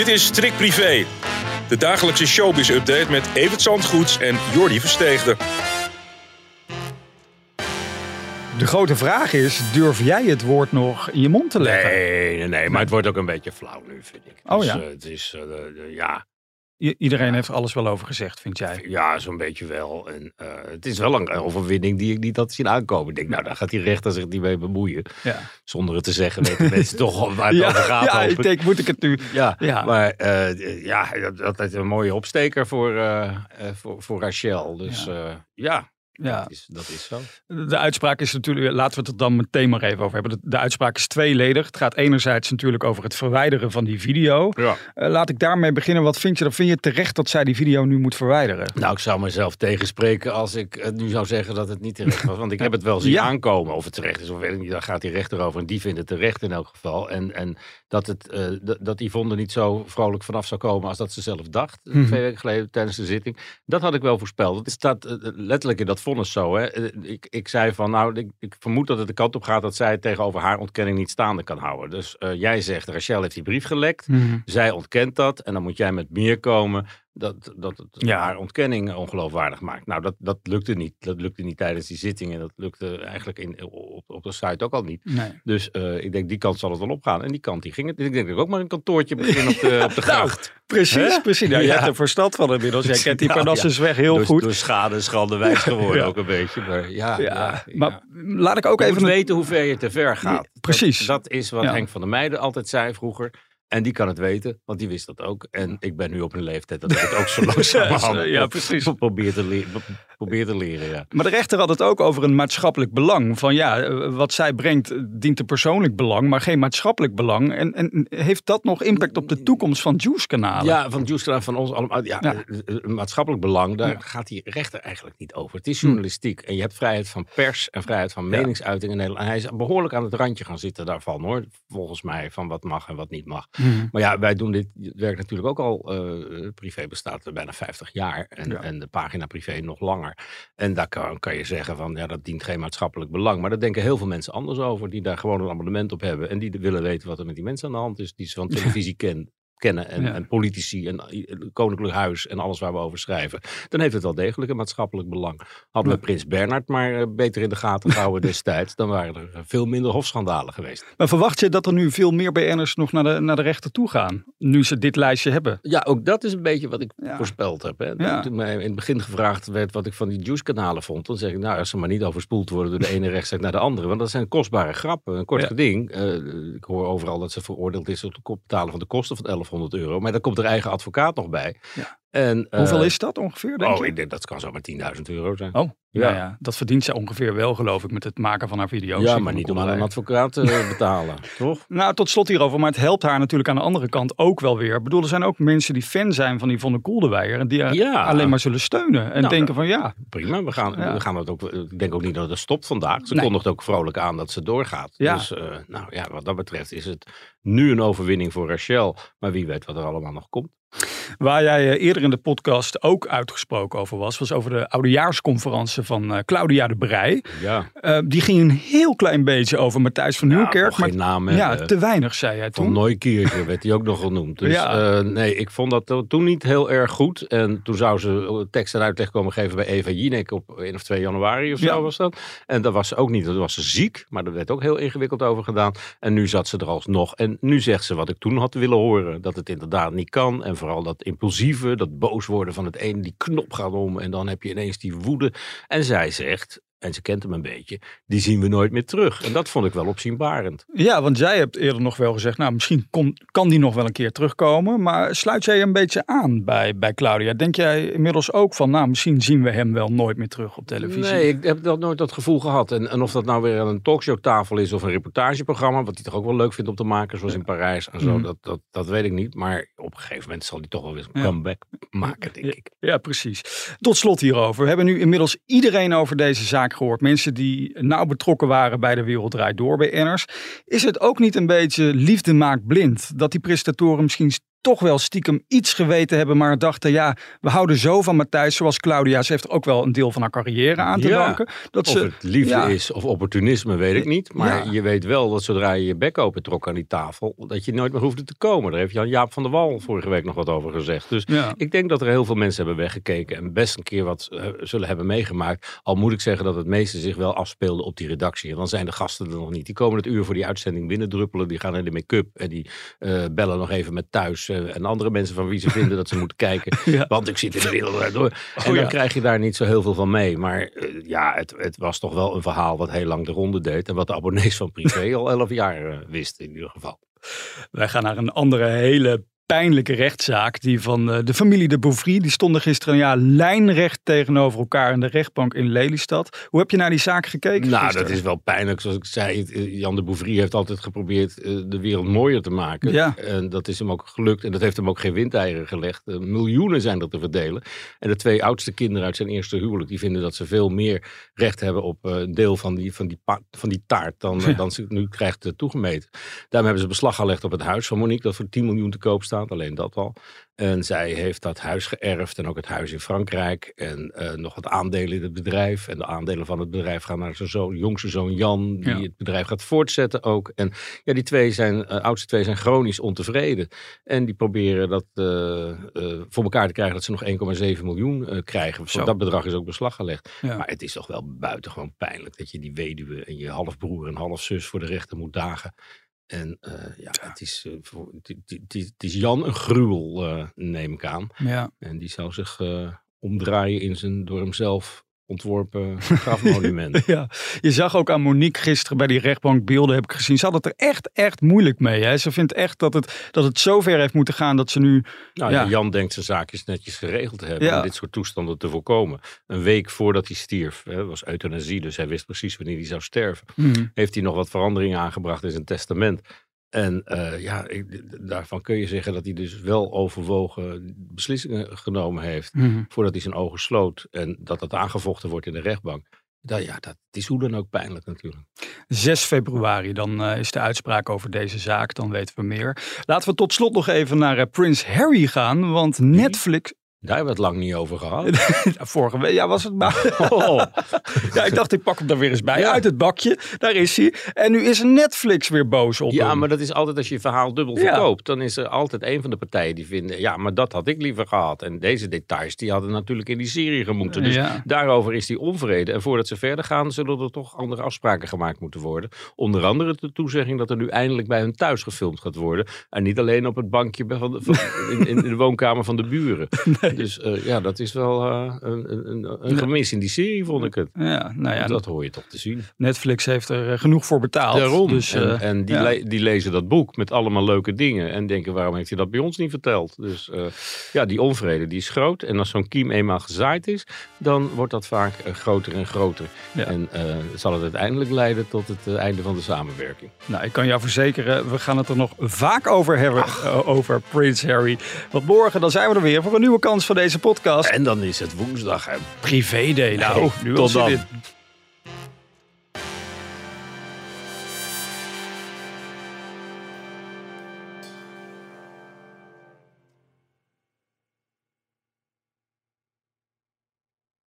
Dit is Trick Privé, de dagelijkse showbiz-update met Evert Zandgoeds en Jordi Versteegde. De grote vraag is, durf jij het woord nog in je mond te leggen? Nee, nee, nee, maar het wordt ook een beetje flauw nu, vind ik. Oh Dus, ja? eh, het is, eh, ja, I- iedereen heeft alles wel over gezegd, vind jij? ja zo'n beetje wel. En, eh, het is wel een overwinning die ik niet had zien aankomen. Ik denk, nou, daar gaat die rechter zich niet mee bemoeien. Ja, Zonder het te zeggen weten mensen toch waar het ja, over gaat. ja ik denk, moet ik het nu... Ja, Ja. maar eh, ja, dat, dat is een mooie opsteker voor, eh, voor, voor Rachel. Dus Ja. Ja, Dat, is, dat is zo. de uitspraak is natuurlijk, laten we het er dan meteen maar even over hebben. De, de uitspraak is tweeledig. Het gaat enerzijds natuurlijk over het verwijderen van die video. Ja. Eh, laat ik daarmee beginnen. Wat vind je? Dan vind je terecht dat zij die video nu moet verwijderen? Nou, ik zou mezelf tegenspreken als ik eh, nu zou zeggen dat het niet terecht was. Want ik heb het wel zien Ja. aankomen. Of het terecht is of weet ik niet. Daar gaat die rechter over. En die vindt het terecht in elk geval. En, en dat, het, eh, d- dat Yvonne er niet zo vrolijk vanaf zou komen als dat ze zelf dacht. Mhm. Twee weken geleden tijdens de zitting. Dat had ik wel voorspeld. Het staat letterlijk in dat vonnis zo. Hè. Eh, Ik, ik zei van nou, ik, ik vermoed dat het de kant op gaat dat zij tegenover haar ontkenning niet staande kan houden. Dus eh, jij zegt, Rachel heeft die brief gelekt. Mhm. Zij ontkent dat en dan moet jij met meer komen dat, dat het Ja. haar ontkenning ongeloofwaardig maakt. Nou, dat, dat lukte niet. Dat lukte niet tijdens die zitting en dat lukte eigenlijk in, op, op de site ook al niet. Nee. Dus eh, ik denk, die kant zal het wel opgaan. En die kant die ging het. Ik denk dat ik ook maar een kantoortje begin op de, op de gracht. Precies, precies. Nou, Ja. hebt er verstand van inmiddels. Jij kent die Ja, Parnassus weg heel door, goed. Door schade schande wijs geworden ook een beetje. Maar ja, ja, ja, maar laat ik ook Je even... moet weten hoe ver je te ver gaat. Precies. Dat, dat is wat. Henk van der Meijden altijd zei vroeger. En die kan het weten, want die wist dat ook. En ik ben nu op een leeftijd dat ik het ook zo langzamerhand Ja, precies. probeer te, le- probeer te leren. Ja. Maar de rechter had het ook over een maatschappelijk belang. Van ja, eh, wat zij brengt eh, dient een persoonlijk belang, maar geen maatschappelijk belang. En, en heeft dat nog impact op de toekomst van Juice-kanalen? Ja, van Juice van ons allemaal. Ja, Ja. eh, maatschappelijk belang, daar Ja. Hm. gaat die rechter eigenlijk niet over. Het is journalistiek. En je hebt vrijheid van pers en vrijheid van meningsuiting in Nederland. En hij is behoorlijk aan het randje gaan zitten daarvan hoor. Volgens mij, van wat mag en wat niet mag. Mhm. Maar ja, wij doen dit werk natuurlijk ook al. eh, privé bestaat er bijna 50 jaar. En, Ja. en de pagina privé nog langer. En daar kan, kan je zeggen van ja, dat dient geen maatschappelijk belang. Maar daar denken heel veel mensen anders over. Die daar gewoon een abonnement op hebben. En die willen weten wat er met die mensen aan de hand is. Die ze van televisie ken- kennen. En, Ja. en politici en eh, koninklijk huis. En alles waar we over schrijven. Dan heeft het wel degelijk een maatschappelijk belang. Hadden we Prins Bernhard maar eh, beter in de gaten gehouden destijds. Dan waren er eh, veel minder hofschandalen geweest. Maar verwacht je dat er nu veel meer BN'ers nog naar de, naar de rechter toe gaan? Nu ze dit lijstje hebben. Ja, ook dat is een beetje wat ik Ja. voorspeld heb. Hè. Ja. Toen mij in het begin gevraagd werd wat ik van die Juice-kanalen vond, dan zeg ik, nou, als ze maar niet overspoeld worden door de ene rechtszaak naar de andere. Want dat zijn kostbare grappen. Een kort Ja. geding. ik hoor overal dat ze veroordeeld is op het betalen van de kosten van 1100 euro. Maar daar komt er eigen advocaat nog bij. Ja. En, eh, Hoeveel is dat ongeveer, denk Oh, je? ik denk dat kan zomaar 10.000 euro zijn. Oh, ja. Ja. ja, dat verdient ze ongeveer wel, geloof ik, met het maken van haar video's. ja, Die maar van niet om aan een advocaat te betalen, toch? Nou, tot slot hierover, maar het helpt haar natuurlijk aan de andere kant ook wel weer. Ik bedoel, er zijn ook mensen die fan zijn van Yvonne Koeldewijer en die Ja. alleen maar zullen steunen. En Nou, denken van ja, Prima, we gaan, Ja. we gaan het ook. Ik denk ook niet dat het stopt vandaag. Ze Nee. kondigt ook vrolijk aan dat ze doorgaat. Ja. Dus eh, nou ja, wat dat betreft is het nu een overwinning voor Rachel. Maar wie weet wat er allemaal nog komt. Waar jij eh, eerder in de podcast ook uitgesproken over was, was over de oudejaarsconferentie van eh, Claudia de Brij. Ja, Eh, die ging een heel klein beetje over Matthijs van Nieuwkerk. ja, geen naam ja, te weinig zei Van toen. Nooikierke werd hij ook nog genoemd. Dus Ja. nee, ik vond dat to- toen niet heel erg goed. En toen zou ze tekst en uitleg komen geven bij Eva Jinek op 1 of 2 januari of zo Ja. was dat. En dat was ze ook niet. Toen was ze ziek, maar daar werd ook heel ingewikkeld over gedaan. En nu zat ze er alsnog. En nu zegt ze wat ik toen had willen horen. Dat het inderdaad niet kan. En vooral dat impulsieve, dat boos worden van het een. Die knop gaat om en dan heb je ineens die woede. En zij zegt, en ze kent hem een beetje, die zien we nooit meer terug. En dat vond ik wel opzienbarend. Ja, want jij hebt eerder nog wel gezegd, nou misschien kon, kan die nog wel een keer terugkomen. Maar sluit jij een beetje aan bij, bij Claudia? Denk jij inmiddels ook van, nou misschien zien we hem wel nooit meer terug op televisie? Nee, ik heb dat nooit dat gevoel gehad. En, en of dat nou weer aan een talkshowtafel is of een reportageprogramma, wat hij toch ook wel leuk vindt om te maken, zoals in Parijs en zo, Mhm. dat, dat, dat weet ik niet. Maar op een gegeven moment zal hij toch wel weer een Ja. comeback maken, denk ik. Ja, precies. Tot slot hierover. We hebben nu inmiddels iedereen over deze zaak gehoord. Mensen die nauw betrokken waren bij de Wereld Door bij Enners. Is het ook niet een beetje liefde maakt blind? Dat die presentatoren misschien toch wel stiekem iets geweten hebben, maar dachten, ja, we houden zo van Matthijs, zoals Claudia. Ze heeft er ook wel een deel van haar carrière aan te Ja. danken. Dat Of ze, het liefde ja. is of opportunisme, weet ik niet. Maar Ja. je weet wel dat zodra je je bek open trok aan die tafel, dat je nooit meer hoefde te komen. Daar heeft Jan Jaap van der Wal vorige week nog wat over gezegd. Dus ik denk dat er heel veel mensen hebben weggekeken en best een keer wat eh, zullen hebben meegemaakt. Al moet ik zeggen dat het meeste zich wel afspeelde op die redactie. En dan zijn de gasten er nog niet. Die komen het uur voor die uitzending binnendruppelen. Die gaan naar de make-up en die eh, bellen nog even met thuis. Eh, en andere mensen van wie ze vinden dat ze moeten kijken. Ja. Want ik zit in de wereld door. En dan ja. krijg je daar niet zo heel veel van mee. Maar eh, ja, het, het was toch wel een verhaal wat heel lang de ronde deed. En wat de abonnees van Privé al elf jaar eh, wisten in ieder geval. Wij gaan naar een andere hele pijnlijke rechtszaak. Die van eh, de familie de Bouvry. Die stonden gisteren ja, lijnrecht tegenover elkaar in de rechtbank in Lelystad. Hoe heb je naar die zaak gekeken Nou, gisteren? dat is wel pijnlijk. Zoals ik zei, eh, Jan de Bouvry heeft altijd geprobeerd eh, de wereld mooier te maken. Ja. En dat is hem ook gelukt. En dat heeft hem ook geen windeieren gelegd. Miljoenen zijn er te verdelen. En de twee oudste kinderen uit zijn eerste huwelijk, die vinden dat ze veel meer recht hebben op een deel van die, van die, van die taart dan, eh, dan ze nu krijgt toegemeten. Daarom hebben ze beslag gelegd op het huis van Monique, dat voor 10 miljoen te koop staat. Alleen dat al. En zij heeft dat huis geërfd en ook het huis in Frankrijk. En eh, nog wat aandelen in het bedrijf. En de aandelen van het bedrijf gaan naar zijn zoon, jongste zoon Jan, die Ja. het bedrijf gaat voortzetten ook. En ja, die twee zijn, eh, oudste twee zijn chronisch ontevreden. En die proberen dat eh, voor elkaar te krijgen dat ze nog 1,7 miljoen krijgen. Voor dat bedrag is ook beslag gelegd. Ja. Maar het is toch wel buitengewoon pijnlijk dat je die weduwe en je halfbroer en halfzus voor de rechter moet dagen. En eh, ja, Het, is, eh, het- het- het is Jan een gruwel, eh, neem ik aan. Ja. En die zou zich omdraaien in zijn door hemzelf ontworpen grafmonument. Ja, je zag ook aan Monique gisteren bij die rechtbank beelden heb ik gezien. Ze had het er echt, echt moeilijk mee. Hè? Ze vindt echt dat het, dat het zover heeft moeten gaan dat ze nu... Nou, Ja. ja. Jan denkt zijn zaakjes netjes geregeld te hebben Ja. om dit soort toestanden te voorkomen. Een week voordat hij stierf, hè, was euthanasie, dus hij wist precies wanneer hij zou sterven. Hmm. Heeft hij nog wat veranderingen aangebracht in zijn testament. En eh, ja, ik- daarvan kun je zeggen dat hij dus wel overwogen beslissingen genomen heeft Hmm. voordat hij zijn ogen sloot. En dat dat aangevochten wordt in de rechtbank. Dat, ja, dat is hoe dan ook pijnlijk natuurlijk. 6 februari, dan eh, is de uitspraak over deze zaak. Dan weten we meer. Laten we tot slot nog even naar eh, Prins Harry gaan. Want Netflix... Daar hebben we het lang niet over gehad. Vorige week, ja, was het maar. Oh. Ja, ik dacht, ik pak hem er weer eens bij. Ja. Uit het bakje, daar is hij. En nu is Netflix weer boos op Ja, hem. maar dat is altijd als je verhaal dubbel Ja. verkoopt. Dan is er altijd een van de partijen die vinden... ja, maar dat had ik liever gehad. En deze details, die hadden natuurlijk in die serie gemoeten. Dus Ja. daarover is die onvrede. En voordat ze verder gaan, zullen er toch andere afspraken gemaakt moeten worden. Onder andere de toezegging dat er nu eindelijk bij hun thuis gefilmd gaat worden. En niet alleen op het bankje bij- van de, van, in, in de woonkamer van de buren. Dus eh, ja, dat is wel eh, een, een, een, gemis in die serie, vond ik het. Ja, nou ja, dat hoor je toch te zien. Netflix heeft er eh, genoeg voor betaald. Daarom. Dus, en en die, ja. le- die lezen dat boek met allemaal leuke dingen. En denken, waarom heeft hij dat bij ons niet verteld? Dus ja, die onvrede die is groot. En als zo'n kiem eenmaal gezaaid is, dan wordt dat vaak groter en groter. Ja. En zal het uiteindelijk leiden tot het einde van de samenwerking. Nou, ik kan jou verzekeren, we gaan het er nog vaak over hebben, over Prince Harry. Want morgen dan zijn we er weer voor een nieuwe kans van deze podcast. En dan is het woensdag. Hè. Privé. Nou, nu tot al zin dan. in.